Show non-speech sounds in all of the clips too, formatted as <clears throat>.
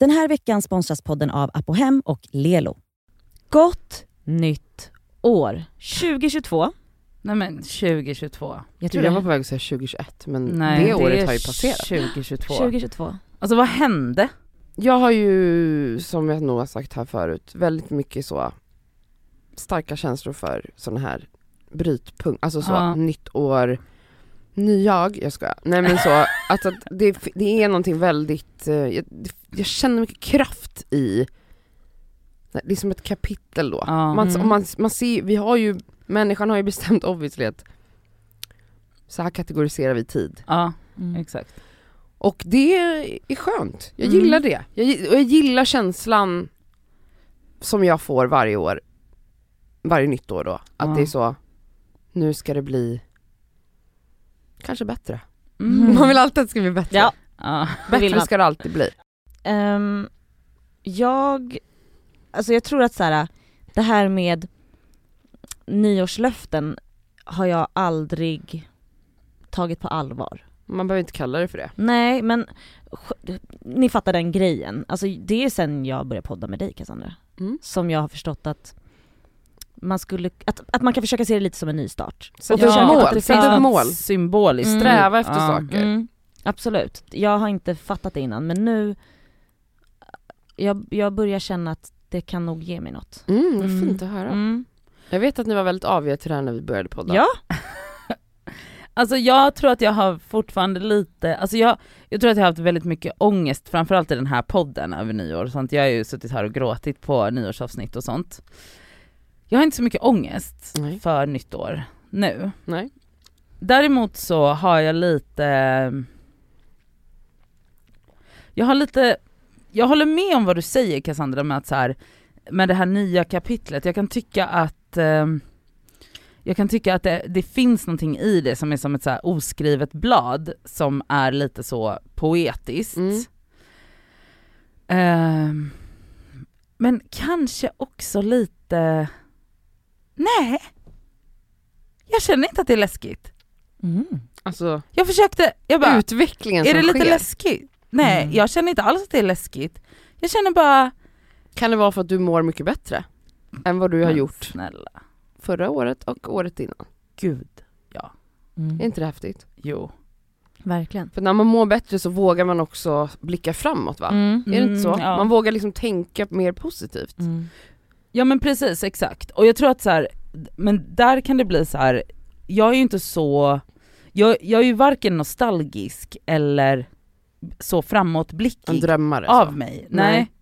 Den här veckan sponsras podden av Apohem och Lelo. Gott nytt år 2022. Nej men 2022. Jag tror Jag det. var på väg att säga 2021 men Nej, det året är har ju passerat. 2022. 2022. Alltså vad hände? Jag har ju, som jag nog har sagt här förut, väldigt mycket så starka känslor för sådana här brytpunkt, alltså så Ja. nytt år, ny jag, jag skojar. Nej men så, <laughs> alltså att det, det är någonting väldigt, eh, jag, jag känner mycket kraft i, det är som ett kapitel då. Man, Mm. och man, man ser, vi har ju, människan har ju bestämt obviously att så här kategoriserar vi tid. Ja, Mm. exakt. Och det är skönt, jag Mm. gillar det. Jag, och jag gillar känslan som jag får varje år, varje nytt år då. Att Ja. det är så, nu ska det bli kanske bättre. Mm. Man vill alltid att det ska bli bättre. Ja. Bättre ska det alltid bli. Ehm, jag, alltså jag tror att så här, det här med nyårslöften har jag aldrig tagit på allvar. Man behöver inte kalla det för det. Nej men ni fattar den grejen. Alltså det är sen jag började podda med dig Cassandra. Mm. Som jag har förstått att man skulle, att, att man kan försöka se det lite som en nystart. Sätt Och mål, att det finns mål. Symboliskt. Mm. Sträva efter Ja. saker. Mm, absolut. Jag har inte fattat det innan men nu, jag, jag börjar känna att det kan nog ge mig något. Mm, vad Mm. fint att höra. Mm. Jag vet att ni var väldigt aviga till det här när vi började podda. Ja, <laughs> Alltså jag tror att jag har fortfarande lite, alltså jag, jag tror att jag har haft väldigt mycket ångest, framförallt i den här podden över nyår och sånt. Jag har ju suttit här och gråtit på nyårsavsnitt och sånt. Jag har inte så mycket ångest Nej. för nytt år nu. Nej. Däremot så har jag lite, jag har lite, jag håller med om vad du säger Cassandra med att så här, med det här nya kapitlet, jag kan tycka att ehm, jag kan tycka att det, det finns någonting i det som är som ett så här oskrivet blad som är lite så poetiskt. Mm. Ehm, men kanske också lite, nej, jag känner inte att det är läskigt. mm. Alltså Jag försökte, jag bara, utvecklingen är som det lite sker. läskigt? Nej, Mm. jag känner inte alls att det är läskigt. Jag känner bara, Kan det vara för att du mår mycket bättre än vad du har gjort snälla, förra året och året innan? gud, Mm. Är inte det häftigt? jo. Verkligen. För när man mår bättre så vågar man också blicka framåt va? Mm. Är det inte så? Mm, ja. Man vågar liksom tänka mer positivt. Mm. Ja men precis, exakt. Och jag tror att så här, men där kan det bli så här. jag är ju inte så, jag, jag är ju varken nostalgisk eller så En framåtblickig drömmare. av så. mig. Nej. Nej.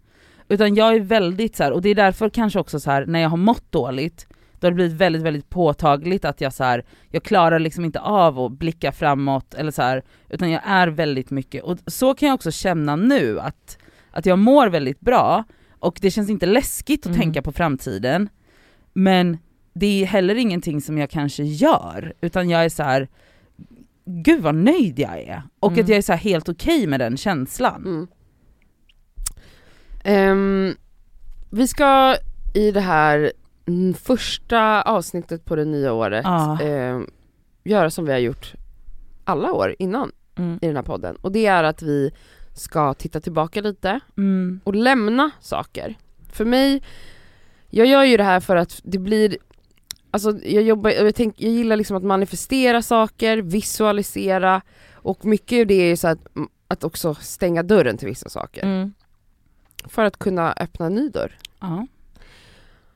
Utan jag är väldigt så här, och det är därför kanske också så här när jag har mått dåligt, då har det blivit väldigt, väldigt påtagligt att jag så här, jag klarar liksom inte av att blicka framåt eller så här, utan jag är väldigt mycket, och så kan jag också känna nu att, att jag mår väldigt bra, och det känns inte läskigt att Mm. tänka på framtiden, men det är heller ingenting som jag kanske gör, utan jag är så här. gud vad nöjd jag är, och Mm. att jag är så här helt okej med den känslan. Ehm, vi ska i det här mm, första avsnittet på det nya året Ja. ehm, göra som vi har gjort alla år innan Mm. i den här podden. Och det är att vi ska titta tillbaka lite Mm. och lämna saker. För mig, jag gör ju det här för att det blir Alltså jag jobbar, jag, tänk, jag gillar liksom att manifestera saker, visualisera och mycket av det är ju så att, att också stänga dörren till vissa saker. Mm. För att kunna öppna en ny dörr. Ja.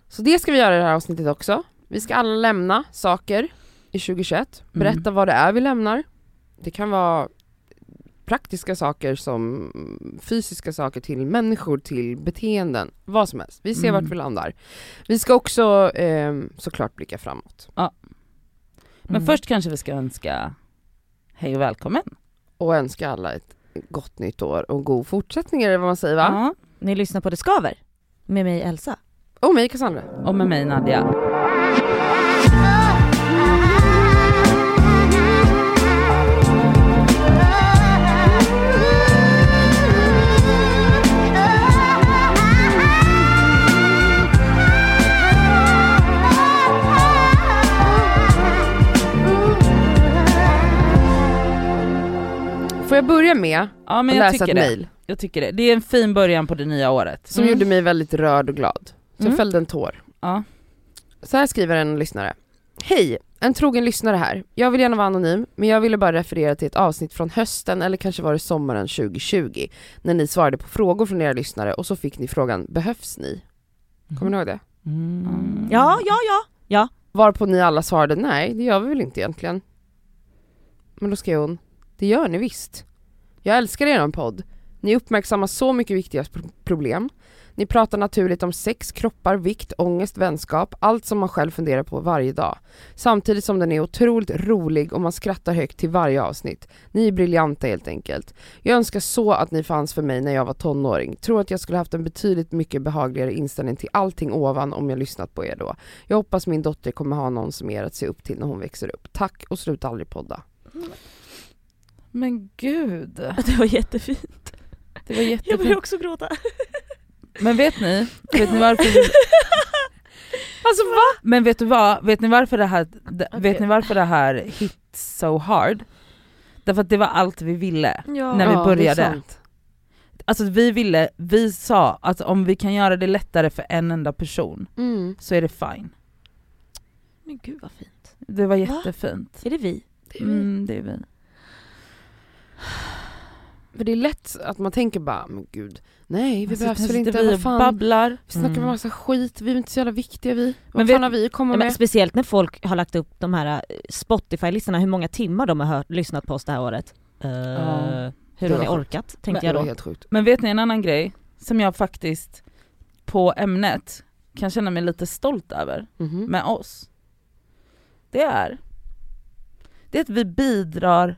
Så det ska vi göra i det här avsnittet också. Vi ska alla lämna saker i 2021, berätta Mm. vad det är vi lämnar. Det kan vara praktiska saker som fysiska saker till människor, till beteenden, vad som helst. Vi ser Mm. vart vi landar. Vi ska också eh, såklart blicka framåt. Men Mm. först kanske vi ska önska hej och välkommen. Och önska alla ett gott nytt år och god fortsättning är det vad man säger va? Ja. Ni lyssnar på Det Skaver med mig Elsa. Och mig Cassandra. Och med mig Nadja. Jag börja med Ja men att jag läsa tycker ett det. mejl? Jag tycker det. Det är en fin början på det nya året. Som Mm. gjorde mig väldigt rörd och glad. Så jag Mm. fällde en tår. Ja. Så här skriver en lyssnare. Hej! En trogen lyssnare här. Jag vill gärna vara anonym, men jag ville bara referera till ett avsnitt från hösten, eller kanske var det sommaren 2020, när ni svarade på frågor från era lyssnare och så fick ni frågan Behövs ni? Kommer ni ihåg det? Mm. Ja, ja, ja. Varpå ni alla svarade nej, det gör vi väl inte egentligen. Men då skrev hon, det gör ni visst. Jag älskar er podd. Ni uppmärksammar så mycket viktiga problem. Ni pratar naturligt om sex, kroppar, vikt, ångest, vänskap, allt som man själv funderar på varje dag. Samtidigt som den är otroligt rolig och man skrattar högt till varje avsnitt. Ni är briljanta helt enkelt. Jag önskar så att ni fanns för mig när jag var tonåring. Tror att jag skulle haft en betydligt mycket behagligare inställning till allting ovan om jag lyssnat på er då. Jag hoppas min dotter kommer ha någon som er att se upp till när hon växer upp. Tack och sluta aldrig podda. Men gud, <laughs> Det var jättefint. det var Jag jättefint. börjar också gråta. Men vet ni, vet ni varför vi... <laughs> Alltså va? Men vet du vad, vet ni varför det här, det, vet Okej. ni varför det här hit so hard? Därför att det var allt vi ville. Ja. När vi Ja, det är började. sant. Alltså vi ville, vi sa att om vi kan göra det lättare för en enda person Mm. så är det fine. Men gud vad fint. Det var jättefint. Är det vi? Mm, det är vi. För det är lätt att man tänker bara, men gud, nej vi Alltså, behövs här väl inte, vi vad fan. babblar. Vi snackar Mm. massa skit, vi är inte så jävla viktiga vi. Vad Men fan vet- har vi att komma men med? speciellt när folk har lagt upp de här eh, Spotify-listorna, hur många timmar de har hört, lyssnat på oss det här året. Eh, Hur Det har ni orkat, tänkte det jag då. helt sjukt. Men vet ni en annan grej som jag faktiskt på ämnet kan känna mig lite stolt över Mhm. med oss? Det är, det är att vi bidrar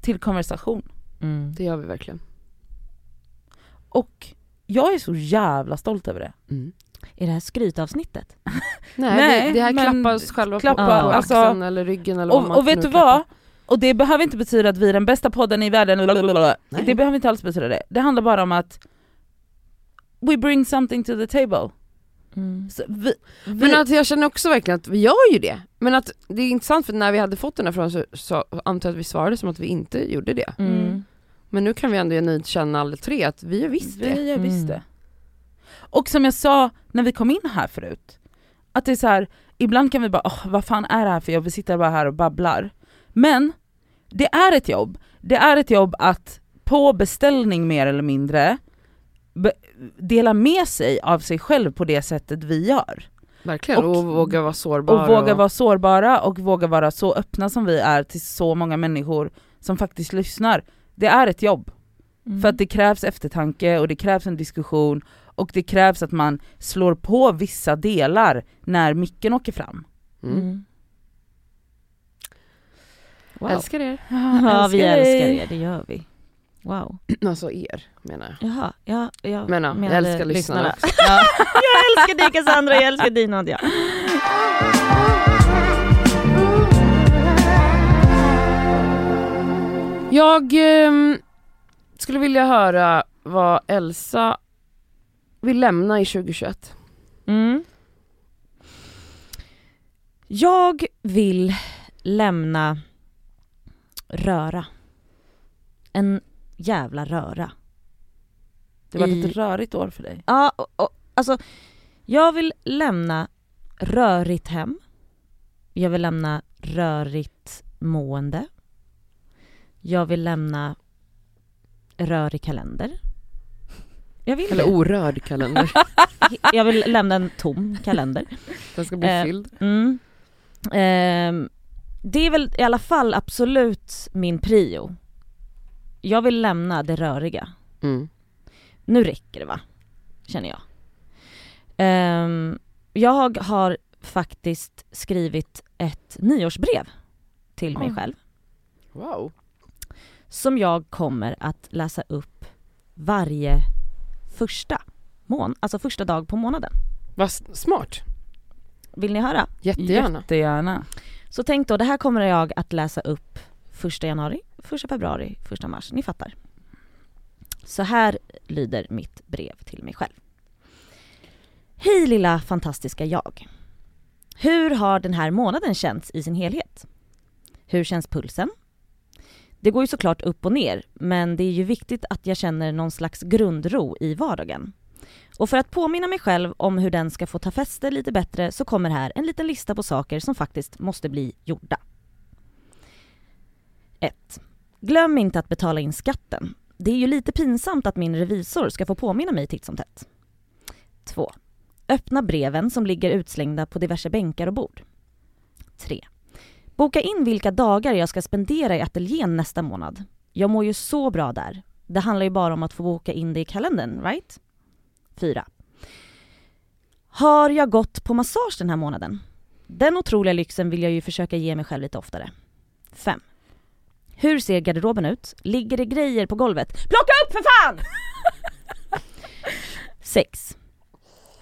till konversation. Mm. Det gör vi verkligen. Och jag är så jävla stolt över det. Mm. Är det här skrytavsnittet? Nej, Nej, det, det här men klappa oss själva klappa, på, på alltså- axeln eller ryggen eller vad man Och, och vet du klappar. vad? Och det behöver inte betyda att vi är den bästa podden i världen. Nej. det behöver inte alls betyda det. Det handlar bara om att we bring something to the table. Mm. Så vi, vi, Men att jag känner också verkligen att vi gör ju det. Men att det är intressant för när vi hade fått den här frågan så, så antar jag att vi svarade som att vi inte gjorde det. Mm. Men nu kan vi ändå genuint känna alla tre att vi gör visst det. vi gör visst Mm. det. Och som jag sa när vi kom in här förut, att det är så här, ibland kan vi bara åh vad fan är det här för jobb, vi sitter bara här och babblar. Men det är ett jobb, det är ett jobb att på beställning mer eller mindre dela med sig av sig själv på det sättet vi gör. Verkligen, och, Och- våga vara sårbar. Och våga vara sårbara och våga vara så öppna som vi är till så många människor som faktiskt lyssnar. Det är ett jobb. Mm. För att det krävs eftertanke och det krävs en diskussion och det krävs att man slår på vissa delar när micken åker fram. Mm. Mm. Wow. Älskar er. Ja vi älskar älskar dig. er, det gör vi. Wow. <clears throat> Alltså er menar jag. Jaha, ja, jag Men ja, jag älskar lyssnarna också. <laughs> Ja. <laughs> jag älskar dig Cassandra, jag älskar dig Nadia. Jag ehm, skulle vilja höra vad Elsa vill lämna i 2021. Mm. Jag vill lämna röra. En jävla röra. Det var I- ett rörigt år för dig. Ja, och, och, alltså jag vill lämna rörigt hem. Jag vill lämna rörigt mående. Jag vill lämna rörig kalender. Jag vill Eller orörd kalender. <laughs> Jag vill lämna en tom kalender. Den ska bli Eh, fylld. Mm. Ehm, det är väl i alla fall absolut min prio. Jag vill lämna det röriga. Mm. Nu räcker det va? Känner jag. Ehm, jag har faktiskt skrivit ett nyårsbrev till mig Oj. själv. Wow. Som jag kommer att läsa upp varje första mån, alltså första dag på månaden. Vad smart. Vill ni höra? Jättegärna. Jättegärna. Så tänk då, det här kommer jag att läsa upp första januari, första februari, första mars. Ni fattar. Så här lyder mitt brev till mig själv. Hej lilla fantastiska jag. Hur har den här månaden känts i sin helhet? Hur känns pulsen? Det går ju såklart upp och ner, men det är ju viktigt att jag känner någon slags grundro i vardagen. Och för att påminna mig själv om hur den ska få ta fäste lite bättre så kommer här en liten lista på saker som faktiskt måste bli gjorda. 1. Glöm inte att betala in skatten. Det är ju lite pinsamt att min revisor ska få påminna mig titt som tätt. 2. Öppna breven som ligger utslängda på diverse bänkar och bord. 3. Boka in vilka dagar jag ska spendera i ateljén nästa månad. Jag mår ju så bra där. Det handlar ju bara om att få boka in det i kalendern, right? 4. Har jag gått på massage den här månaden? Den otroliga lyxen vill jag ju försöka ge mig själv lite oftare. 5. Hur ser garderoben ut? Ligger det grejer på golvet? Plocka upp för fan! <laughs> 6.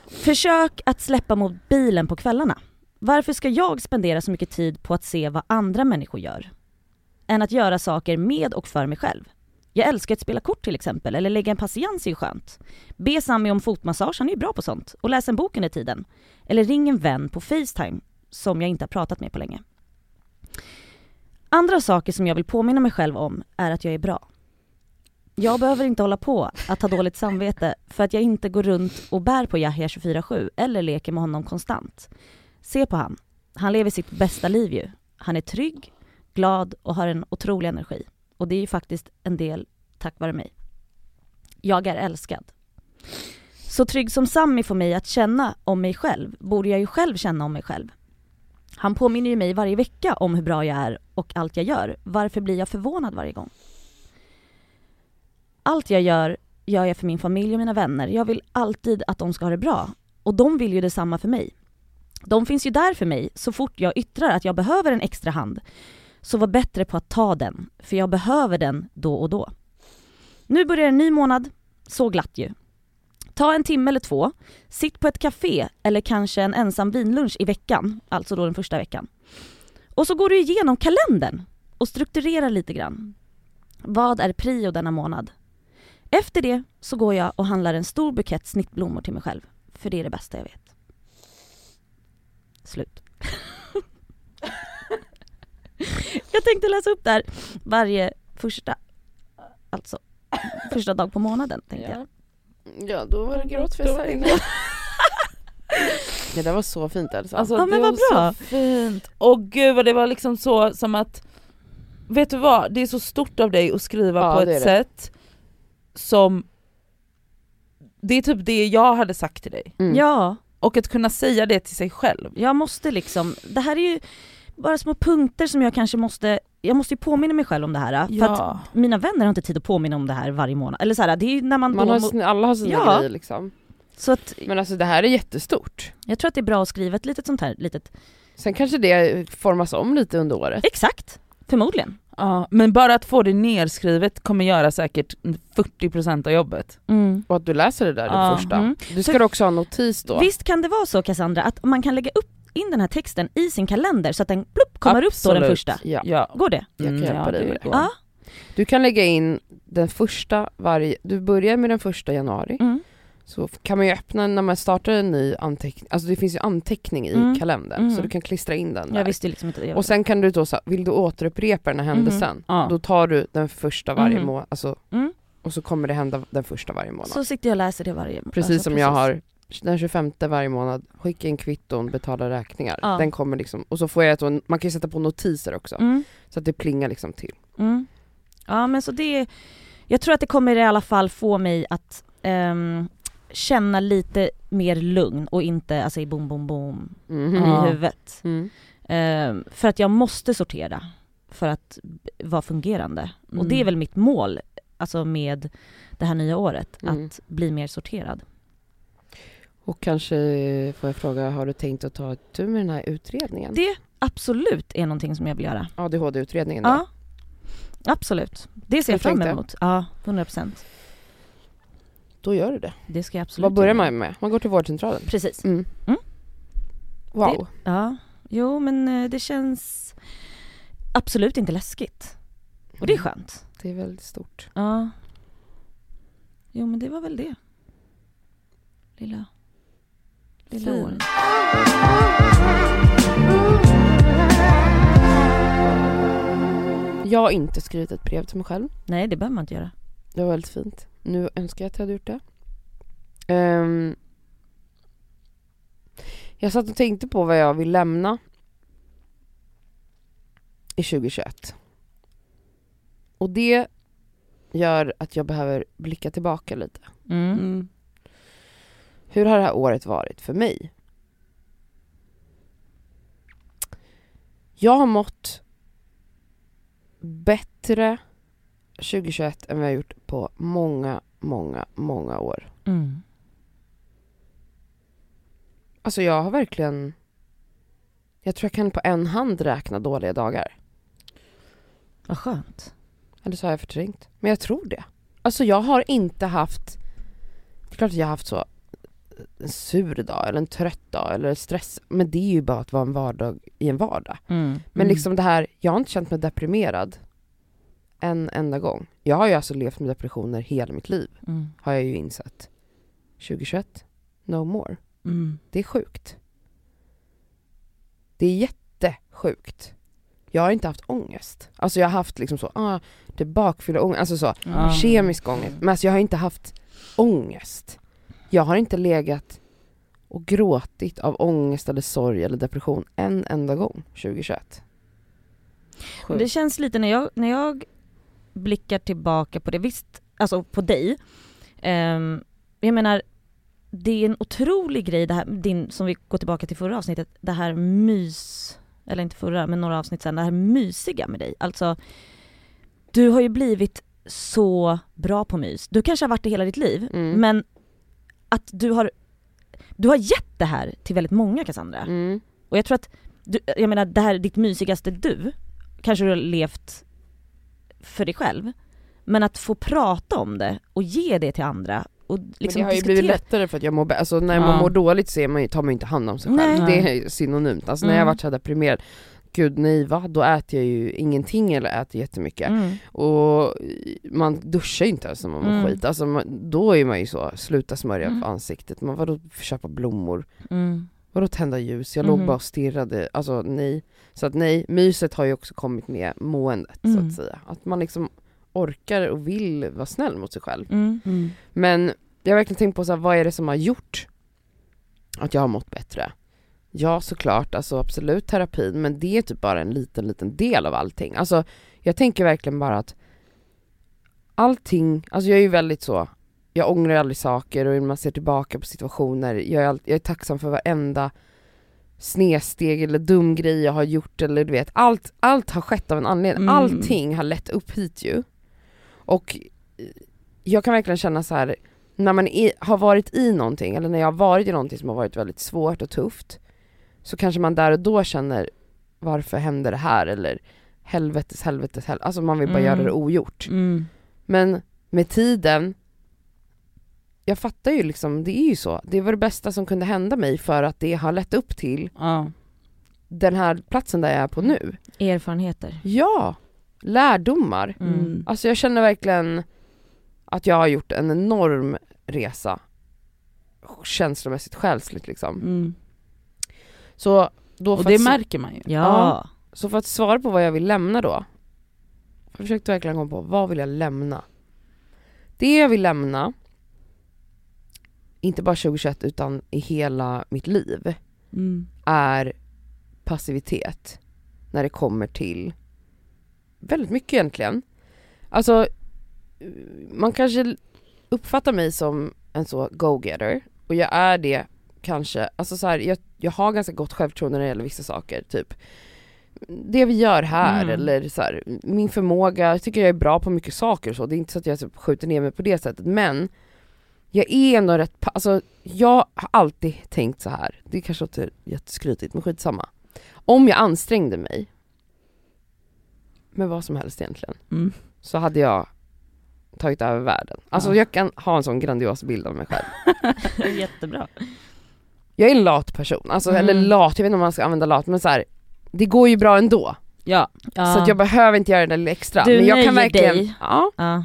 Försök att släppa mobilen på kvällarna. Varför ska jag spendera så mycket tid på att se vad andra människor gör? Än att göra saker med och för mig själv. Jag älskar att spela kort till exempel, eller lägga en patiens är ju skönt. Be Sami om fotmassage, han är ju bra på sånt. Och läs en bok under tiden. Eller ring en vän på Facetime, som jag inte har pratat med på länge. Andra saker som jag vill påminna mig själv om är att jag är bra. Jag behöver inte hålla på att ha dåligt samvete för att jag inte går runt och bär på Yahya 24-7 eller leker med honom konstant. Se på han. Han lever sitt bästa liv ju. Han är trygg, glad och har en otrolig energi. Och det är ju faktiskt en del tack vare mig. Jag är älskad. Så trygg som Sammy får mig att känna om mig själv borde jag ju själv känna om mig själv. Han påminner ju mig varje vecka om hur bra jag är och allt jag gör. Varför blir jag förvånad varje gång? Allt jag gör, gör jag för min familj och mina vänner. Jag vill alltid att de ska ha det bra. Och de vill ju detsamma för mig. De finns ju där för mig så fort jag yttrar att jag behöver en extra hand. Så var bättre på att ta den, för jag behöver den då och då. Nu börjar en ny månad, så glatt ju. Ta en timme eller två, sitt på ett café eller kanske en ensam vinlunch i veckan, alltså då den första veckan. Och så går du igenom kalendern och strukturerar lite grann. Vad är prio denna månad? Efter det så går jag och handlar en stor bukett snittblommor till mig själv, för det är det bästa jag vet. Slut. <laughs> jag tänkte läsa upp det här varje första, alltså första dag på månaden tänkte jag. Ja, då var det gråtfest här inne. Det där var så fint Elsa. Alltså Ja, men det vad var bra. så fint. Och gud vad det var liksom så som att, vet du vad, det är så stort av dig att skriva Ja, på ett det. sätt som, det är typ det jag hade sagt till dig. Mm. Ja, Och att kunna säga det till sig själv. jag måste liksom, det här är ju bara små punkter som jag kanske måste, jag måste ju påminna mig själv om det här. För att Ja. mina vänner har inte tid att påminna om det här varje månad. Eller så här, det är ju när man, Man då har, sina- alla har sina Ja. grejer liksom. Så att Men alltså det här är jättestort. jag tror att det är bra att skriva ett litet sånt här litet, Sen kanske det formas om lite under året. exakt, förmodligen. Ja, men bara att få det nerskrivet kommer göra säkert 40% av jobbet. Mm. Och att du läser det där Ja. det första. Mm. Du ska För- också ha notis då. Visst kan det vara så Cassandra, att man kan lägga upp in den här texten i sin kalender så att den plupp, kommer upp då den Absolut. första. Ja. Ja. Går det? Jag kan Mm, hjälpa dig det med det. Ja. Du kan lägga in den första varje, du börjar med den första januari. Mm. Så kan man ju öppna när man startar en ny anteckning, alltså det finns ju anteckning i Mm. kalendern Mm. så du kan klistra in den där. Jag liksom inte. Och sen kan du då, så- vill du återupprepa den här händelsen, Ja. då tar du den första varje Mhm. månad, alltså, Mm. och så kommer det hända den första varje månad. Så sitter jag och läser det varje precis alltså, som jag precis. har den 25 varje månad, skicka in kvitton, betala räkningar. Ja. Den kommer liksom, och så får jag ett, man kan ju sätta på notiser också, Mm. så att det plingar liksom till. Mm. Ja men så det, jag tror att det kommer i alla fall få mig att ehm, känna lite mer lugn och inte alltså i boom boom boom Mhm. Ja. i huvudet. Mm. Ehm, för att jag måste sortera för att vara fungerande. Och Mm. det är väl mitt mål, alltså med det här nya året, Mm. att bli mer sorterad. Och kanske får jag fråga, har du tänkt att ta tur med den här utredningen? Det absolut är någonting som jag vill göra. ADHD-utredningen då? Ja, absolut. Det ser jag Jag fram emot. Ja, 100%. Då gör du det. Det ska jag absolut Vad börjar man med? Man går till vårdcentralen? Precis. Mm. Mm. Wow. Ja, jo men eh, det känns absolut inte läskigt. Och det är skönt. Det är väldigt stort. Ja. Jo men det var väl det. Lilla... Lilla Fin. Jag har inte skrivit ett brev till mig själv. Nej det behöver man inte göra. Det var väldigt fint. Nu önskar jag att jag hade gjort det. Ehm, jag satt och tänkte på vad jag vill lämna i 2021. Och det gör att jag behöver blicka tillbaka lite. Mm. Mm. Hur har det här året varit för mig? Jag har mått bättre 2021 än jag har gjort på många, många, många år. Mm. Alltså jag har verkligen Jag tror jag kan på en hand räkna dåliga dagar. Vad skönt. Eller så har jag förträngt. Men jag tror det. Alltså jag har inte haft Det är klart att jag har haft så en sur dag eller en trött dag eller stress. Men det är ju bara att vara en vardag i en vardag. Mm. Men Mm. liksom det här, jag har inte känt mig deprimerad en enda gång. Jag har ju alltså levt med depressioner hela mitt liv, Mm. har jag ju insett. 2021, no more. Mm. Det är sjukt. Det är jättesjukt. Jag har inte haft ångest. Alltså jag har haft liksom så, ah, det är bakfylla ångest, alltså så, Ja. kemisk ångest. Men alltså jag har inte haft ångest. Jag har inte legat och gråtit av ångest eller sorg eller depression en enda gång 2021. Men Det känns lite när jag, när jag blickar tillbaka på det, visst, alltså på dig. ehm, jag menar, det är en otrolig grej det här, din, som vi går tillbaka till förra avsnittet, det här mys, eller inte förra, men några avsnitt sen, det här mysiga med dig. Alltså, du har ju blivit så bra på mys. Du kanske har varit det hela ditt liv, Mm. men att du har, du har gett det här till väldigt många Cassandra. Mm. Och jag tror att, du, jag menar det här är ditt mysigaste du, kanske du har levt för dig själv. Men att få prata om det och ge det till andra och liksom men det har ju diskutera- blivit lättare för att jag mår bä- alltså när Ja. man mår dåligt så man ju, tar man ju inte hand om sig själv. Nej. Det är synonymt. Alltså när jag Mm. varit så deprimerad, gud nej va, då äter jag ju ingenting eller äter jättemycket. Mm. Och man duschar ju inte ens när man mår Mm. skit. Alltså man, då är man ju så, sluta smörja Mm. ansiktet, man vadå köpa blommor? Mm. Vadå tända ljus? Jag låg Mhm. bara och stirrade, alltså nej. Så att nej, myset har ju också kommit med måendet så Mm. att säga. Att man liksom orkar och vill vara snäll mot sig själv. Mm. Mm. Men jag har verkligen tänkt på så här, vad är det som har gjort att jag har mått bättre? Ja såklart, alltså absolut terapin, men det är typ bara en liten, liten del av allting. Alltså jag tänker verkligen bara att allting, alltså jag är ju väldigt så, jag ångrar aldrig saker och man ser tillbaka på situationer, jag är, all, jag är tacksam för varenda snedsteg eller dum grej jag har gjort eller du vet, allt, allt har skett av en anledning. Mm. Allting har lett upp hit ju. Och eh, jag kan verkligen känna så här när man är, har varit i någonting, eller när jag har varit i någonting som har varit väldigt svårt och tufft, så kanske man där och då känner varför hände det här? Eller helvetes, helvetes, helvetes. Alltså man vill bara Mm. göra det ogjort. Mm. Men med tiden, jag fattar ju liksom, det är ju så. Det var det bästa som kunde hända mig för att det har lett upp till Ja. den här platsen där jag är på nu. Erfarenheter. Ja, lärdomar. Mm. Mm. Alltså jag känner verkligen att jag har gjort en enorm resa känslomässigt, själsligt liksom. Mm. Så då Och för det att, märker man ju. Ja. så för att svara på vad jag vill lämna då. Jag försökte verkligen komma på, vad vill jag lämna? Det jag vill lämna, inte bara 2021 utan i hela mitt liv, Mm. är passivitet när det kommer till väldigt mycket egentligen. Alltså, man kanske uppfattar mig som en så go-getter och jag är det kanske, alltså så här, jag, jag har ganska gott självförtroende när det gäller vissa saker, typ det vi gör här Mm. eller så här, min förmåga, jag tycker jag är bra på mycket saker och så, det är inte så att jag typ skjuter ner mig på det sättet men jag är ändå rätt, alltså jag har alltid tänkt så här. det kanske låter jätteskrytigt men skitsamma. Om jag ansträngde mig med vad som helst egentligen, Mm. så hade jag tagit över världen. Alltså Ja. jag kan ha en sån grandios bild av mig själv. <laughs> Jättebra. Jag är en lat person, alltså, Mm. eller lat, jag vet inte om man ska använda lat men så här, det går ju bra ändå. Ja. Ja. Så att jag behöver inte göra det där lilla extra. Du men jag kan verkligen, dig. Ja, ja.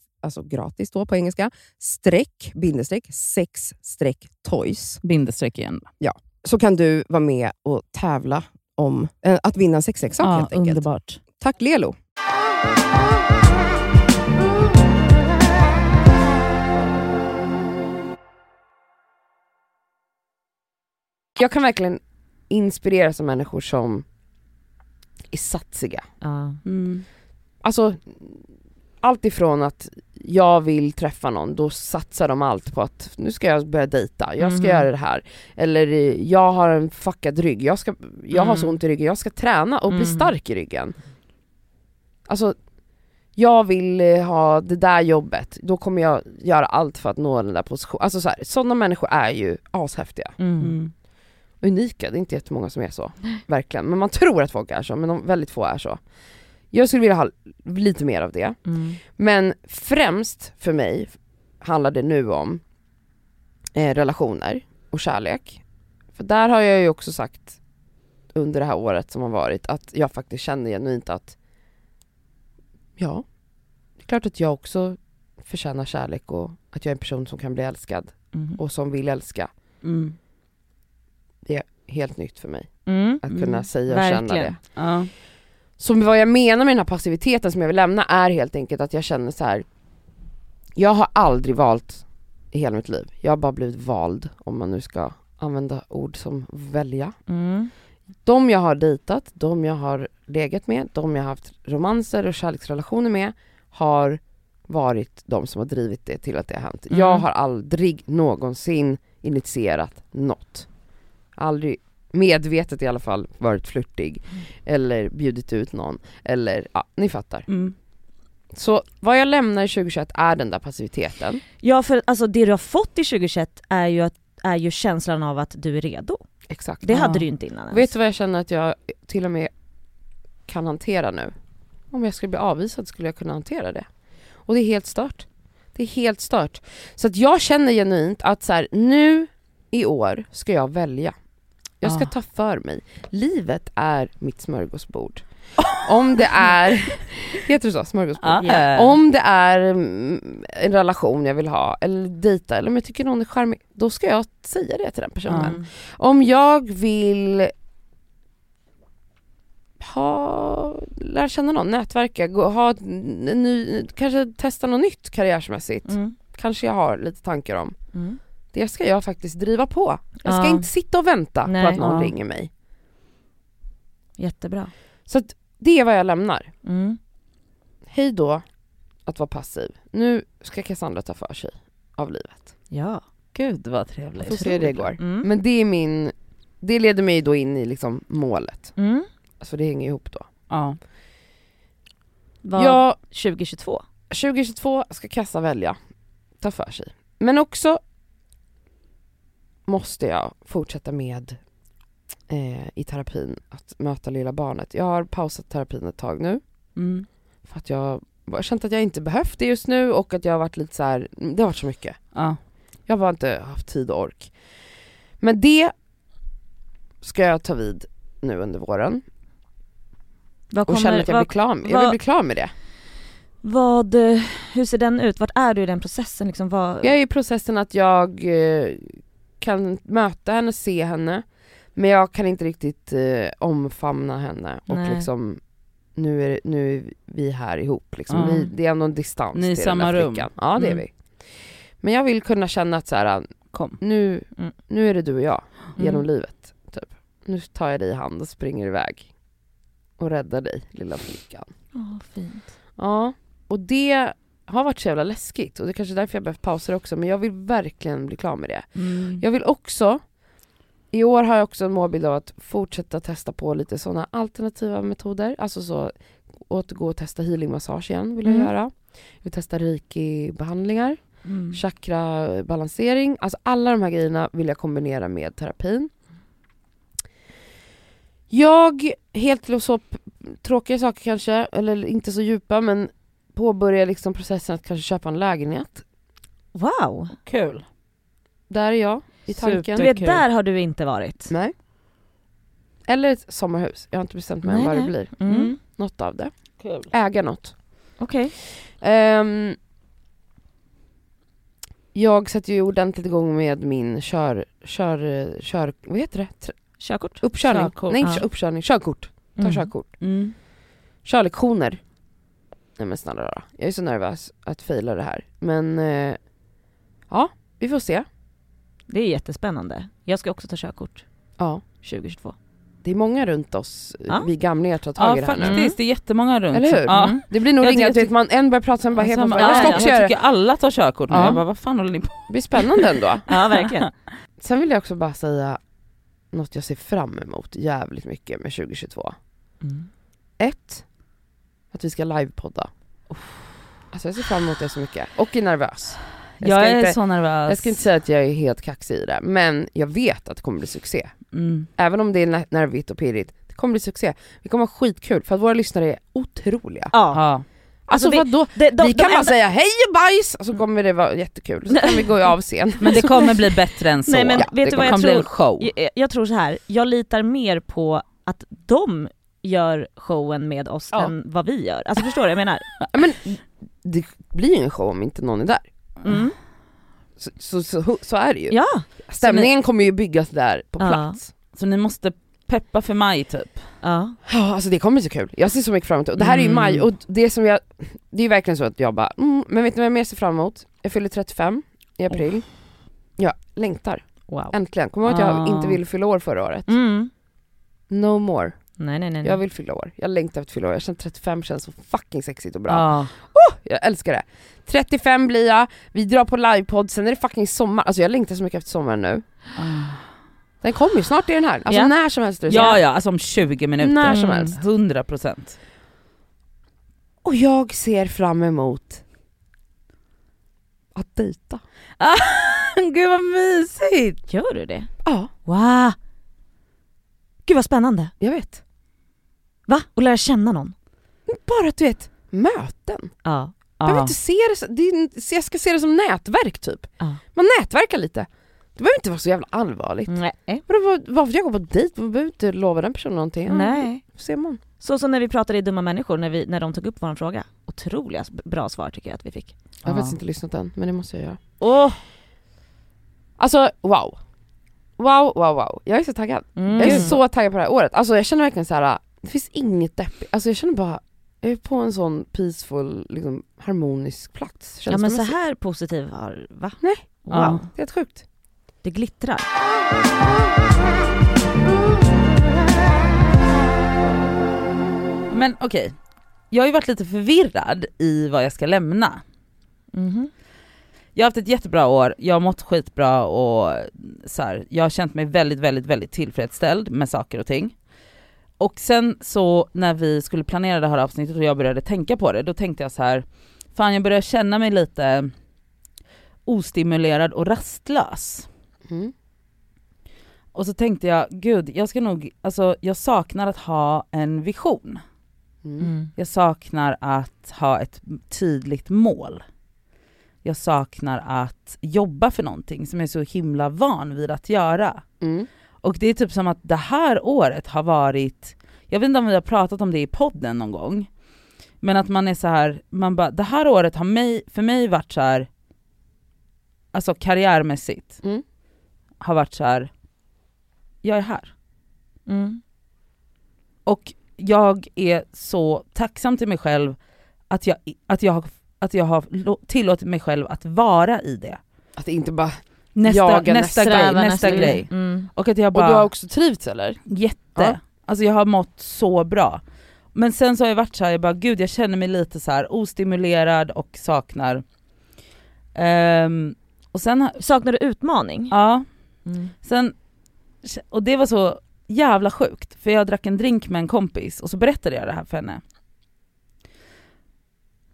alltså gratis då på engelska, streck, bindestreck, sex streck toys. Bindestreck igen. Så kan du vara med och tävla om eh, att vinna en sexleksak Ja, helt enkelt. underbart. Tack Lelo! Jag kan verkligen inspireras av människor som är satsiga. Ja. Mm. Alltså, allt ifrån att jag vill träffa någon, då satsar de allt på att nu ska jag börja dejta, jag ska Mhm. göra det här. Eller eh, jag har en fuckad rygg, jag, ska, jag har så Mm. ont i ryggen, jag ska träna och bli Mm. stark i ryggen. Alltså, jag vill eh, ha det där jobbet, då kommer jag göra allt för att nå den där positionen. Alltså så sådana människor är ju ashäftiga. Mm. Mm. Unika, det är inte jättemånga som är så. Verkligen. Men man tror att folk är så, men de, väldigt få är så. Jag skulle vilja ha lite mer av det. Mm. Men främst för mig handlar det nu om eh, relationer och kärlek. För där har jag ju också sagt under det här året som har varit att jag faktiskt känner genuint att ja, det är klart att jag också förtjänar kärlek och att jag är en person som kan bli älskad Mm. och som vill älska. Mm. Helt nytt för mig Mm. att Mm. kunna säga och känna Verkligen. det. Ja. Så vad jag menar med den här passiviteten som jag vill lämna är helt enkelt att jag känner så här. Jag har aldrig valt i hela mitt liv. Jag har bara blivit vald, om man nu ska använda ord som välja. Mm. De jag har dejtat, de jag har legat med, de jag har haft romanser och kärleksrelationer med har varit de som har drivit det till att det har hänt. Mm. Jag har aldrig någonsin initierat något. Aldrig medvetet i alla fall varit flörtig eller bjudit ut någon eller ja, ni fattar. Mm. Så vad jag lämnar i 2021 är den där passiviteten. Ja för alltså det du har fått i 2021 är ju, att, är ju känslan av att du är redo. Exakt. Det Ja. hade du inte innan ens. Vet du vad jag känner att jag till och med kan hantera nu? Om jag skulle bli avvisad skulle jag kunna hantera det. Och det är helt stört. Det är helt stört. Så att jag känner genuint att så här, nu i år ska jag välja. Jag ska Ah. ta för mig. Livet är mitt smörgåsbord. <laughs> Om det är, heter det så? Smörgåsbord? Ja. Om det är mm, en relation jag vill ha, eller dejta, eller om jag tycker någon är charmig, då ska jag säga det till den personen. Mm. Om jag vill ha, lära känna någon, nätverka, gå, ha ny, kanske testa något nytt karriärsmässigt. Mm. Kanske jag har lite tankar om. Mm. Det ska jag faktiskt driva på. Jag ska Ja. inte sitta och vänta Nej. på att någon Ja. ringer mig. Jättebra. Så att det är vad jag lämnar. Mm. Hej då att vara passiv. Nu ska Cassandra ta för sig av livet. Ja. Gud vad Får trevligt. se hur det går. Mm. Men det är min, det leder mig då in i liksom målet. Mm. Alltså det hänger ihop då. Ja. Vad, Jag 2022? 2022 ska Kassa välja, ta för sig. Men också måste jag fortsätta med eh, i terapin att möta lilla barnet. Jag har pausat terapin ett tag nu Mm. för att jag har känt att jag inte behövt det just nu och att jag har varit lite så här, det har varit så mycket. Ja. Jag har bara inte haft tid och ork. Men det ska jag ta vid nu under våren Vad och känna att jag vad, blir klar med, jag vad- vill bli klar med det. vad, eh, hur ser den ut? Vart är du i den processen liksom? Vad, Jag är i processen att jag eh, kan möta henne, se henne men jag kan inte riktigt eh, omfamna henne och Nej. liksom nu är, nu är vi här ihop liksom. Ja. vi, det är ändå en distans Ni är till samma den där rum. flickan. Ja det är Mm. vi. Men jag vill kunna känna att så här, Kom. nu, Mm. nu är det du och jag genom Mm. livet. Typ. Nu tar jag dig i hand och springer iväg och räddar dig lilla flickan. Åh, fint. Ja, och det har varit så jävla läskigt och det är kanske är därför jag behövt pausa det också men jag vill verkligen bli klar med det. Mm. Jag vill också, i år har jag också en målbild av att fortsätta testa på lite sådana alternativa metoder, alltså så återgå och testa healingmassage igen vill jag Mm. göra. Jag vill testa reiki-behandlingar, Mm. chakra-balansering, alltså alla de här grejerna vill jag kombinera med terapin. Jag, helt så tråkiga saker kanske, eller inte så djupa men påbörjar liksom processen att kanske köpa en lägenhet. Wow! Kul. Där är jag i tanken. Du vet, där har du inte varit. Nej. Eller ett sommarhus, jag har inte bestämt mig än vad det blir. Mm. Mm. Något av det. Kul. Äga något. Okej. Ehm, jag sätter ju ordentligt igång med min kör, kör, kör, vad heter det? Tr- Körkort? Uppkörning? Körkort. Nej, Ja. inte uppkörning, körkort. Ta Mm. körkort. Mm. Körlektioner. Nej men snälla rara. jag är så nervös att faila det här. Men eh, ja, vi får se. Det är jättespännande. Jag ska också ta körkort Ja. 2022. Det är många runt oss, Ja. vi gamlingar tar tag i Ja det här nu. faktiskt, det är jättemånga runt. Eller hur? Ja. Mm. Det blir nog Jag ringa, tycker- vet, man, en börjar prata sen bara helt plötsligt, jag ska ja, också jag det. tycker alla tar körkort nu, Ja. jag bara vad fan håller ni på Det blir spännande ändå. <laughs> Ja, verkligen. Sen vill jag också bara säga något jag ser fram emot jävligt mycket med 2022. Mm. Ett, att vi ska livepodda. Alltså jag ser fram emot det så mycket. Och är nervös. Jag Jag, är inte- så nervös. Jag ska inte säga att jag är helt kaxig i det, men jag vet att det kommer bli succé. Mm. Även om det är ner- nervigt och pirrigt, det kommer bli succé. Vi kommer ha skitkul för att våra lyssnare är otroliga. Ja. Ja. Alltså, vi- vadå? De, de, vi de kan bara enda- säga hej och bajs och så kommer det vara jättekul. Så kan vi gå av scen. <laughs> Men det kommer bli bättre än så. Nej men Ja, vet det du vad det jag kommer bli en tror? show. Jag, jag tror så här. jag litar mer på att de gör showen med oss Ja. än vad vi gör. Alltså förstår du jag menar? <laughs> Men det blir ju en show om inte någon är där. Mm. Så, så, så, så är det ju. Ja, Stämningen kommer ju byggas där på Ja. plats. Så ni måste peppa för maj typ. ja. Ja alltså det kommer bli så kul, jag ser så mycket fram emot det. Och det här är ju Mm. maj och det som jag, det är verkligen så att jag bara, mm, men vet ni vad jag mer ser fram emot? Jag fyller 35 i april. Jag längtar, Wow. äntligen. Kommer ihåg att jag Ah. inte ville fylla år förra året? Mm. No more. Nej nej nej. Jag vill fylla år, jag längtar efter att fylla år. Jag känner 35 känns så fucking sexigt och bra. Ja. Jag älskar det. 35 blir jag, vi drar på livepodd, sen är det fucking sommar. Alltså jag längtar så mycket efter sommaren nu. Ah. Den kommer ju, snart är den här. Alltså Ja. när som helst. Ja ja, alltså om 20 minuter. När som Mm. helst. 100 procent. Och jag ser fram emot att dejta. <laughs> Gud vad mysigt! Gör du det? Ja, Wow! Gud vad spännande. jag vet. Va? Och lära känna någon? Bara att du vet, möten. Ja. Jag behöver inte se det, så- det är, en- jag ska se det som nätverk typ. Ja. Man nätverkar lite. Det behöver inte vara så jävla allvarligt. Nej. Vadå, vad- Varför jag går på dejt? Man behöver inte lova den personen någonting. Ja, Nej. ser man. Så som när vi pratade i Dumma människor, när, vi, när de tog upp vår fråga. Otroliga s- bra svar tycker jag att vi fick. Jag har Ja. faktiskt inte lyssnat än, men det måste jag göra. Åh! Alltså wow. Wow, wow, wow. Jag är så taggad. Mm. Jag är så taggad på det här året. Alltså jag känner verkligen så här. det finns inget deppigt. Alltså jag känner bara, jag är på en sån peaceful, liksom harmonisk plats. Ja men så här positiv har, va? Nej. Wow. Ja. Det är helt sjukt. Det glittrar. Men okej, jag har ju varit lite förvirrad i vad jag ska lämna. Mhm. Jag har haft ett jättebra år, jag har mått skitbra och så här, jag har känt mig väldigt, väldigt, väldigt tillfredsställd med saker och ting. Och sen så när vi skulle planera det här avsnittet och jag började tänka på det, då tänkte jag så här, fan jag börjar känna mig lite ostimulerad och rastlös. Mm. Och så tänkte jag, gud jag ska nog, alltså jag saknar att ha en vision. Mm. Mm. Jag saknar att ha ett tydligt mål. Jag saknar att jobba för någonting som jag är så himla van vid att göra. Mm. Och det är typ som att det här året har varit, jag vet inte om vi har pratat om det i podden någon gång, men att man är så här, man bara, det här året har mig, för mig varit så här, alltså karriärmässigt, Mm. har varit så här, jag är här. Mm. Och jag är så tacksam till mig själv att jag, att jag, har- att jag har tillåtit mig själv att vara i det. Att det inte bara, Nästa, Jaga nästa, grej, Sträva nästa nästa grej. Mm. Och att jag och bara, du har också trivts eller? jätte, Ja. alltså jag har mått så bra. Men sen så har jag varit så här, jag bara gud jag känner mig lite så här ostimulerad och saknar. Ehm, och sen, Saknar du utmaning? ja, Mm. sen, och det var så jävla sjukt, för jag drack en drink med en kompis och så berättade jag det här för henne.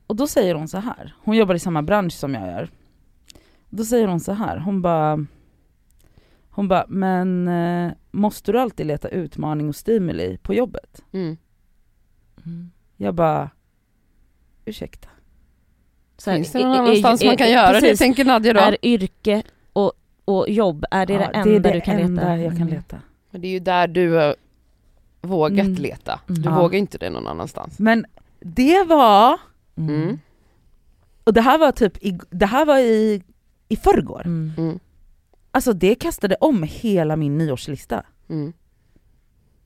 Och då säger hon så här. hon jobbar i samma bransch som jag gör. Då säger hon så här. hon bara hon bara, men eh, måste du alltid leta utmaning och stimuli på jobbet? Mm. Mm. Jag bara, ursäkta? Så här, Finns det är- någon är- annanstans är- man kan är- göra det precis. tänker Nadja då? Är yrke och, och jobb, är det Ja, det enda det är det du kan enda leta? jag kan Mm. leta. Men det är ju där du har vågat Mm. leta. Du Ja. vågar inte det någon annanstans. Men det var, Mm. och det här var typ, i, det här var i, i förrgår. Mm. Mm. Alltså det kastade om hela min nyårslista. Mm.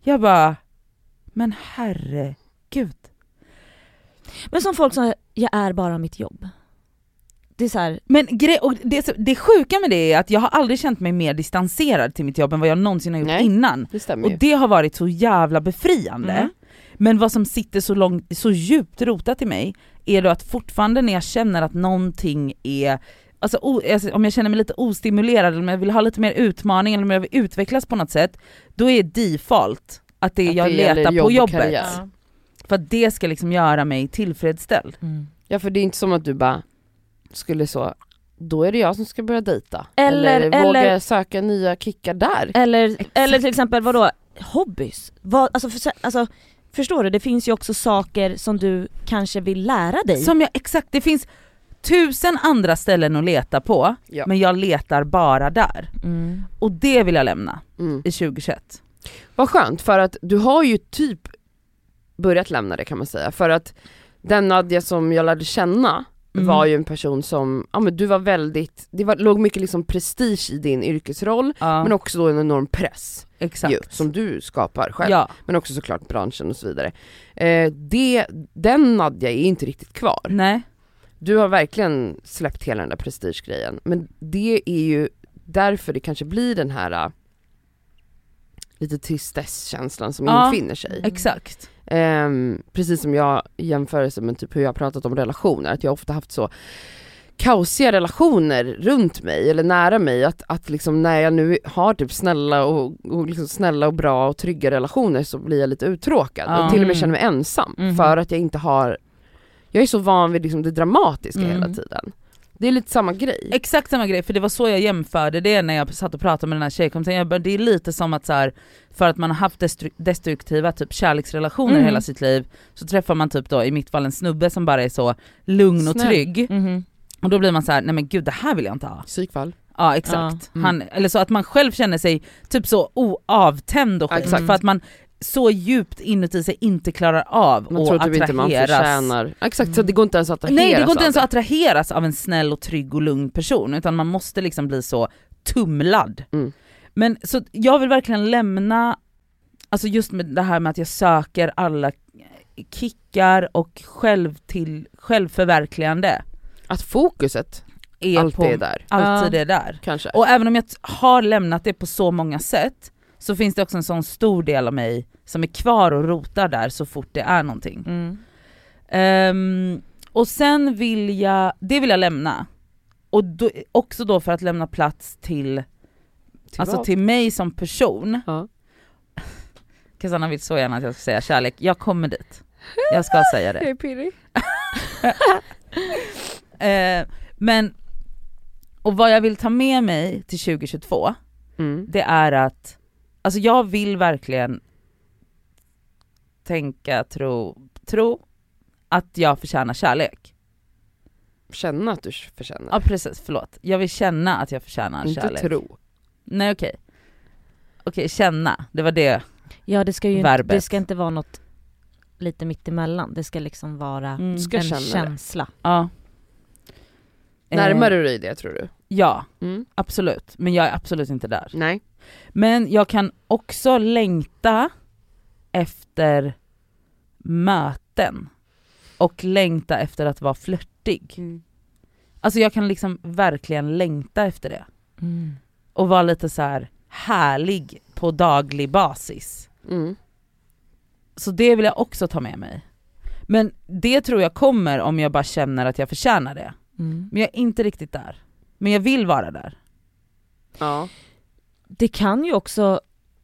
Jag bara, men herregud. Men som folk som, jag är bara mitt jobb. Det är så här, Men gre- och det, det sjuka med det är att jag har aldrig känt mig mer distanserad till mitt jobb än vad jag någonsin har gjort Nej. innan. Det Och det har varit så jävla befriande. Mm. Men vad som sitter så, långt, så djupt rotat i mig är då att fortfarande när jag känner att någonting är Alltså, o, alltså om jag känner mig lite ostimulerad eller om jag vill ha lite mer utmaning eller om jag vill utvecklas på något sätt, då är default att det är Att jag det letar jobb på jobbet. karriär. Ja. För att det ska liksom göra mig tillfredsställd. Mm. Ja för det är inte som att du bara skulle så, då är det jag som ska börja dejta. Eller- våga eller- söka nya kickar där. Eller, eller till exempel vadå, hobbys? Vad, alltså, för, alltså, förstår du, det finns ju också saker som du kanske vill lära dig. Som jag, exakt, det finns tusen andra ställen att leta på, Ja. men jag letar bara där. Mm. Och det vill jag lämna Mm. i 2021. Vad skönt för att du har ju typ börjat lämna det kan man säga för att den Nadja som jag lärde känna Mm. var ju en person som, ja men du var väldigt, det var, låg mycket liksom prestige i din yrkesroll, ja, men också då en enorm press exakt. ju, som du skapar själv. Ja, Men också såklart branschen och så vidare. Eh, det, den Nadja är inte riktigt kvar. nej. Du har verkligen släppt hela den där prestigegrejen, men det är ju därför det kanske blir den här äh, lite tristesskänslan som Ja. infinner sig. Exakt. Ehm, precis som jag jämförelse med typ hur jag har pratat om relationer, att jag ofta haft så kaosiga relationer runt mig eller nära mig att, att liksom när jag nu har typ snälla och, och liksom snälla och bra och trygga relationer så blir jag lite uttråkad Ja. och till och med Mm. känner mig ensam Mhm. för att jag inte har Jag är så van vid liksom det dramatiska Mm. hela tiden. Det är lite samma grej. Exakt samma grej, för det var så jag jämförde det när jag satt och pratade med den här tjejkompisaren. Jag bara, Det är lite som att så här, för att man har haft destru- destruktiva typ kärleksrelationer Mm. hela sitt liv, så träffar man typ då i mitt fall en snubbe som bara är så lugn och Snäll. trygg. Mhm. Och då blir man så här: nej men gud det här vill jag inte ha. Psykfall. Ja exakt. Ja. Mm. Han, eller så att man själv känner sig typ så oavtänd och skit, exakt. för att man så djupt inuti sig inte klarar av Man att tror typ inte man förtjänar, exakt så det går inte ens att attraheras Nej det går inte ens att attraheras av en snäll och trygg och lugn person utan man måste liksom bli så tumlad. Mm. Men så jag vill verkligen lämna, alltså just med det här med att jag söker alla kickar och själv till, självförverkligande Att fokuset är alltid på, är där, alltid är där. kanske. Och även om jag har lämnat det på så många sätt så finns det också en sån stor del av mig som är kvar och rotar där så fort det är någonting. Mm. Ehm, och sen vill jag, det vill jag lämna. Och då, också då för att lämna plats till, alltså vad? till mig som person. Ja. <laughs> Cassandra vill så gärna att jag ska säga kärlek, jag kommer dit. Jag ska säga det. är pirrig. <laughs> <laughs> Eh, men, och vad jag vill ta med mig till 2022, Mm. det är att, alltså jag vill verkligen tänka, tro, tro att jag förtjänar kärlek. Känna att du förtjänar. Ja precis, förlåt. Jag vill känna att jag förtjänar inte kärlek. tro. Nej okej. Okej, känna, det var det. Ja det ska ju inte, Verbet. det ska inte vara något lite mittemellan, det ska liksom vara Mm. Ska en känna det. känsla. Ja. Närmar Eh, du dig det tror du? Ja, Mm. absolut. Men jag är absolut inte där. Nej. Men jag kan också längta efter möten. Och längta efter att vara flörtig. Alltså jag kan liksom verkligen längta efter det. Mm. Och vara lite så här härlig på daglig basis. Mm. Så det vill jag också ta med mig. Men det tror jag kommer om jag bara känner att jag förtjänar det. Mm. Men jag är inte riktigt där. Men jag vill vara där. Ja. Det kan ju också,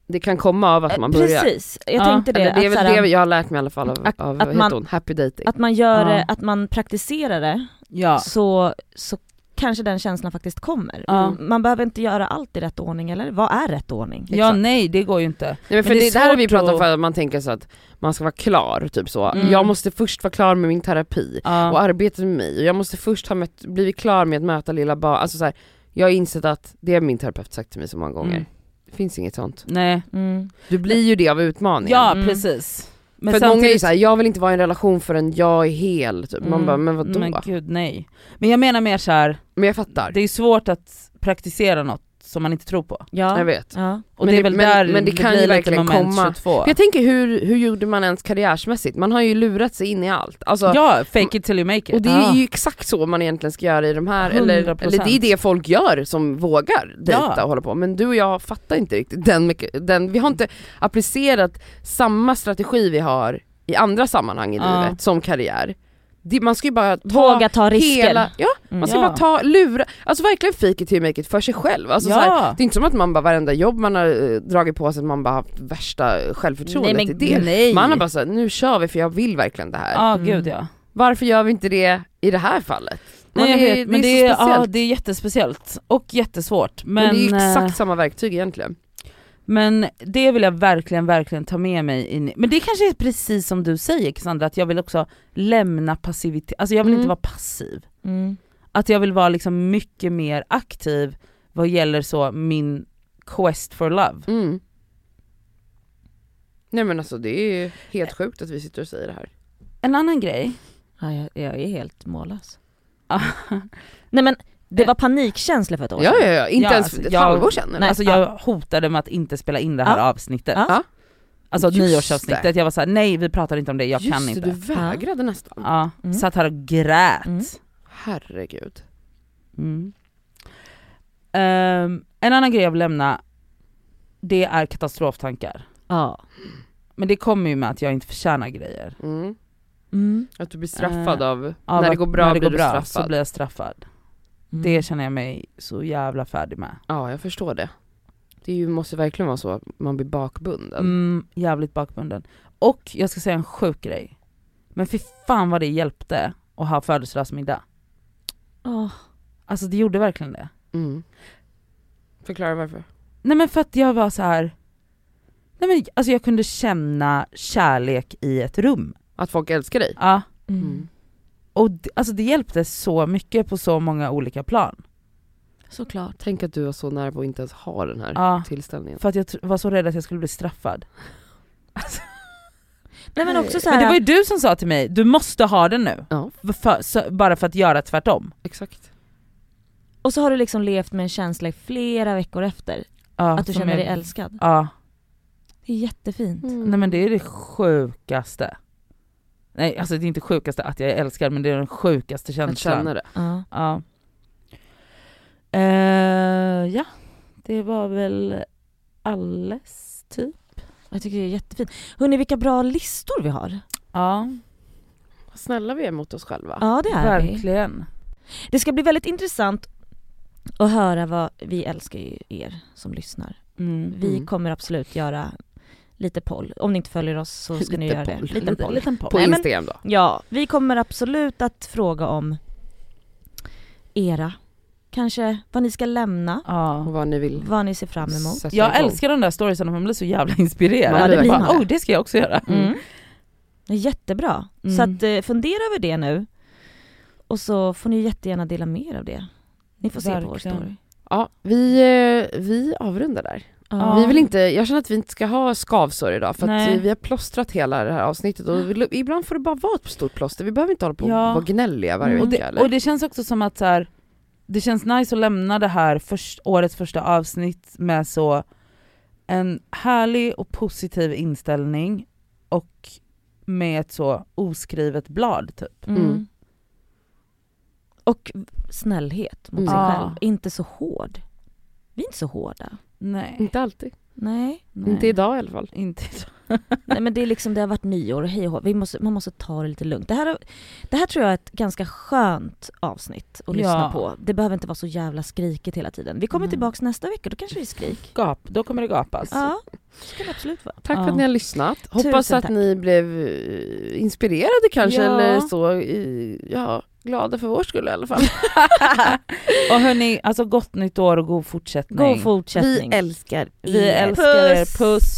Det kan komma av att man eh, börjar. precis, jag Ja, tänkte det, Eller det är väl såhär, det jag har lärt mig i alla fall av, Att- av att man- hon? Happy dating. att man gör Ja. det, att man praktiserar det, Ja. så, så kanske den känslan faktiskt kommer. Ja. Man behöver inte göra allt i rätt ordning, eller vad är rätt ordning? Ja Exakt. nej det går ju inte. Nej, men för Men det det, är det här har vi pratat om att- för att man tänker så att man ska vara klar, typ så. Mm. Jag måste först vara klar med min terapi Ja. och arbeta med mig och jag måste först ha mött, blivit klar med att möta lilla barn. Alltså så här, jag har insett att, det har min terapeut sagt till mig så många gånger, Mm. det finns inget sånt. Nej. Mm. Du blir ju det av utmaningen. Ja Mm. precis. Men för att många är ju samtidigt- såhär, jag vill inte vara i en relation förrän jag är hel, typ. man Mm. bara, men vadå? Men gud nej. Men jag menar mer så här. Men jag fattar. det är svårt att praktisera något som man inte tror på. Ja. Jag vet. Ja. Och Men det är det- väl men- där men det kan blir ju lite verkligen moment komma- 22. För jag tänker hur, hur gjorde man ens karriärsmässigt? Man har ju lurat sig in i allt. Alltså, Ja, fake it till you make it. Och det Ja. är ju exakt så man egentligen ska göra i de här, eller, 100%. eller det är det folk gör som vågar dejta Ja. och hålla på. Men du och jag fattar inte riktigt den, den vi har inte applicerat samma strategi vi har i andra sammanhang i Ja. livet som karriär. Det, man ska ju bara ta Våga ta risker. hela, ja Mm. man ska Ja. bara ta, lura, alltså verkligen fake it till make it för sig själv. Alltså, så här, ja. det är inte som att man bara varenda jobb man har eh, dragit på sig, att man bara haft värsta självförtroendet Nej, men i det. nej. Man har bara såhär, nu kör vi för jag vill verkligen det här. Ja Mm. gud ja. Varför gör vi inte det i det här fallet? Man Nej, jag är- vet, men det det är är, så speciellt. ja, det är jättespeciellt och jättesvårt. Men, Men, det är ju eh, exakt samma verktyg egentligen. Men det vill jag verkligen, verkligen ta med mig in i. Men det kanske är precis som du säger Cassandra, att jag vill också lämna passivitet, alltså jag vill Mm. inte vara passiv. Mm. Att jag vill vara liksom mycket mer aktiv vad gäller så min quest for love. Mm. Nej men alltså det är ju helt sjukt att vi sitter och säger det här. En annan grej Ja, jag, jag är helt mållös. <laughs> Nej men det var panikkänsla för ett år Ja sedan. ja ja, inte Ja, ens alltså, ett jag- halvår sedan. Nej. Alltså jag hotade med att inte spela in det här Ja. avsnittet. Ja. Ja. Alltså Just nyårsavsnittet, det. jag var såhär nej vi pratar inte om det, jag Just kan det, inte. du vägrade nästan. Ja, Mm. satt här och grät. Mm. Herregud. Mm. Ehm, en annan grej jag vill lämna, det är katastroftankar. Ja. Men det kommer ju med att jag inte förtjänar grejer. Mm. Mm. Att du blir straffad Eh, av, Av när det att- går bra när det blir går du bra straffad. så blir jag straffad. Mm. Det känner jag mig så jävla färdig med. Ja jag förstår det. Det ju, måste verkligen vara så att man blir bakbunden. Mm, jävligt bakbunden. Och jag ska säga en sjuk grej. Men fy fan vad det hjälpte att ha födelsedagsmiddag. Åh. Alltså det gjorde verkligen det. Mm. Förklara varför. Nej men för att jag var så här. Nej men alltså jag kunde känna kärlek i ett rum. Att folk älskar dig. Ja. Mm. Mm. Och det, alltså det hjälpte så mycket på så många olika plan. Såklart. Tänk att du var så nära på att inte ens ha den här Ja. tillställningen. För att jag var så rädd att jag skulle bli straffad. <laughs> Nej men också så Men här, det var ju du som sa till mig, du måste ha den nu. Ja, För, så, bara för att göra tvärtom. exakt. och så har du liksom levt med en känsla i flera veckor efter, Ja, att du känner är- dig älskad. Ja. Det är jättefint. Nej men det är det sjukaste. Nej alltså det är inte sjukaste att jag är älskad men det är den sjukaste Att känslan. känna det. Ja. Ja. Eh, ja, det var väl alles typ. Jag tycker det är jättefint. Hörni vilka bra listor vi har. Ja, Vad snälla vi är mot oss själva. Ja det är vi. verkligen. Det ska bli väldigt intressant att höra vad, vi älskar ju er som lyssnar. Mm. Vi Mm. kommer absolut göra lite poll. Om ni inte följer oss så ska ni Lite göra det. poll. Liten poll. Liten poll. På Nej, men- Instagram då. Ja, vi kommer absolut att fråga om era, kanske vad ni ska lämna, Och Ja. vad ni vill vad ni ser fram emot. sätta Jag igång. älskar de där storiesen, man blir så jävla inspirerad. Ja, det blir man. oh, det ska jag också göra. Mm. Det är jättebra. Mm. Så att, eh, fundera över det nu. Och så får ni jättegärna dela mer av det. Ni får se på vår Verkligen. story. Ja, vi, eh, vi avrundar där. Ja. Vi vill inte, jag känner att vi inte ska ha skavsår idag för att vi har plåstrat hela det här avsnittet och vi, ibland får det bara vara ett stort plåster, vi behöver inte hålla på och Ja. vara gnälliga varje Och vecka det, eller? och det känns också som att så här, det känns nice att lämna det här först, årets första avsnitt med så en härlig och positiv inställning och med ett så oskrivet blad typ. Mm. Mm. Och snällhet mot Mm. sig Ja. själv. Inte så hård. Vi är inte så hårda. Nej. Inte alltid, Nej. nej. inte idag i alla fall. Inte så. <laughs> Nej men det är liksom, det har varit nyår och hej och vi måste, man måste ta det lite lugnt. Det här, det här tror jag är ett ganska skönt avsnitt att lyssna Ja. på. Det behöver inte vara så jävla skrikigt hela tiden. Vi kommer Mm. tillbaks nästa vecka, då kanske det är skrik. Gap, då kommer det gapas. Ja, det det absolut vara. Tack för Ja. att ni har lyssnat. Tusen Hoppas att tack. ni blev eh, inspirerade kanske Ja. eller så, ja, glada för vår skull i alla fall. <laughs> och hörni, alltså gott nytt år och god fortsättning. God fortsättning. Vi älskar Vi er. älskar er, puss!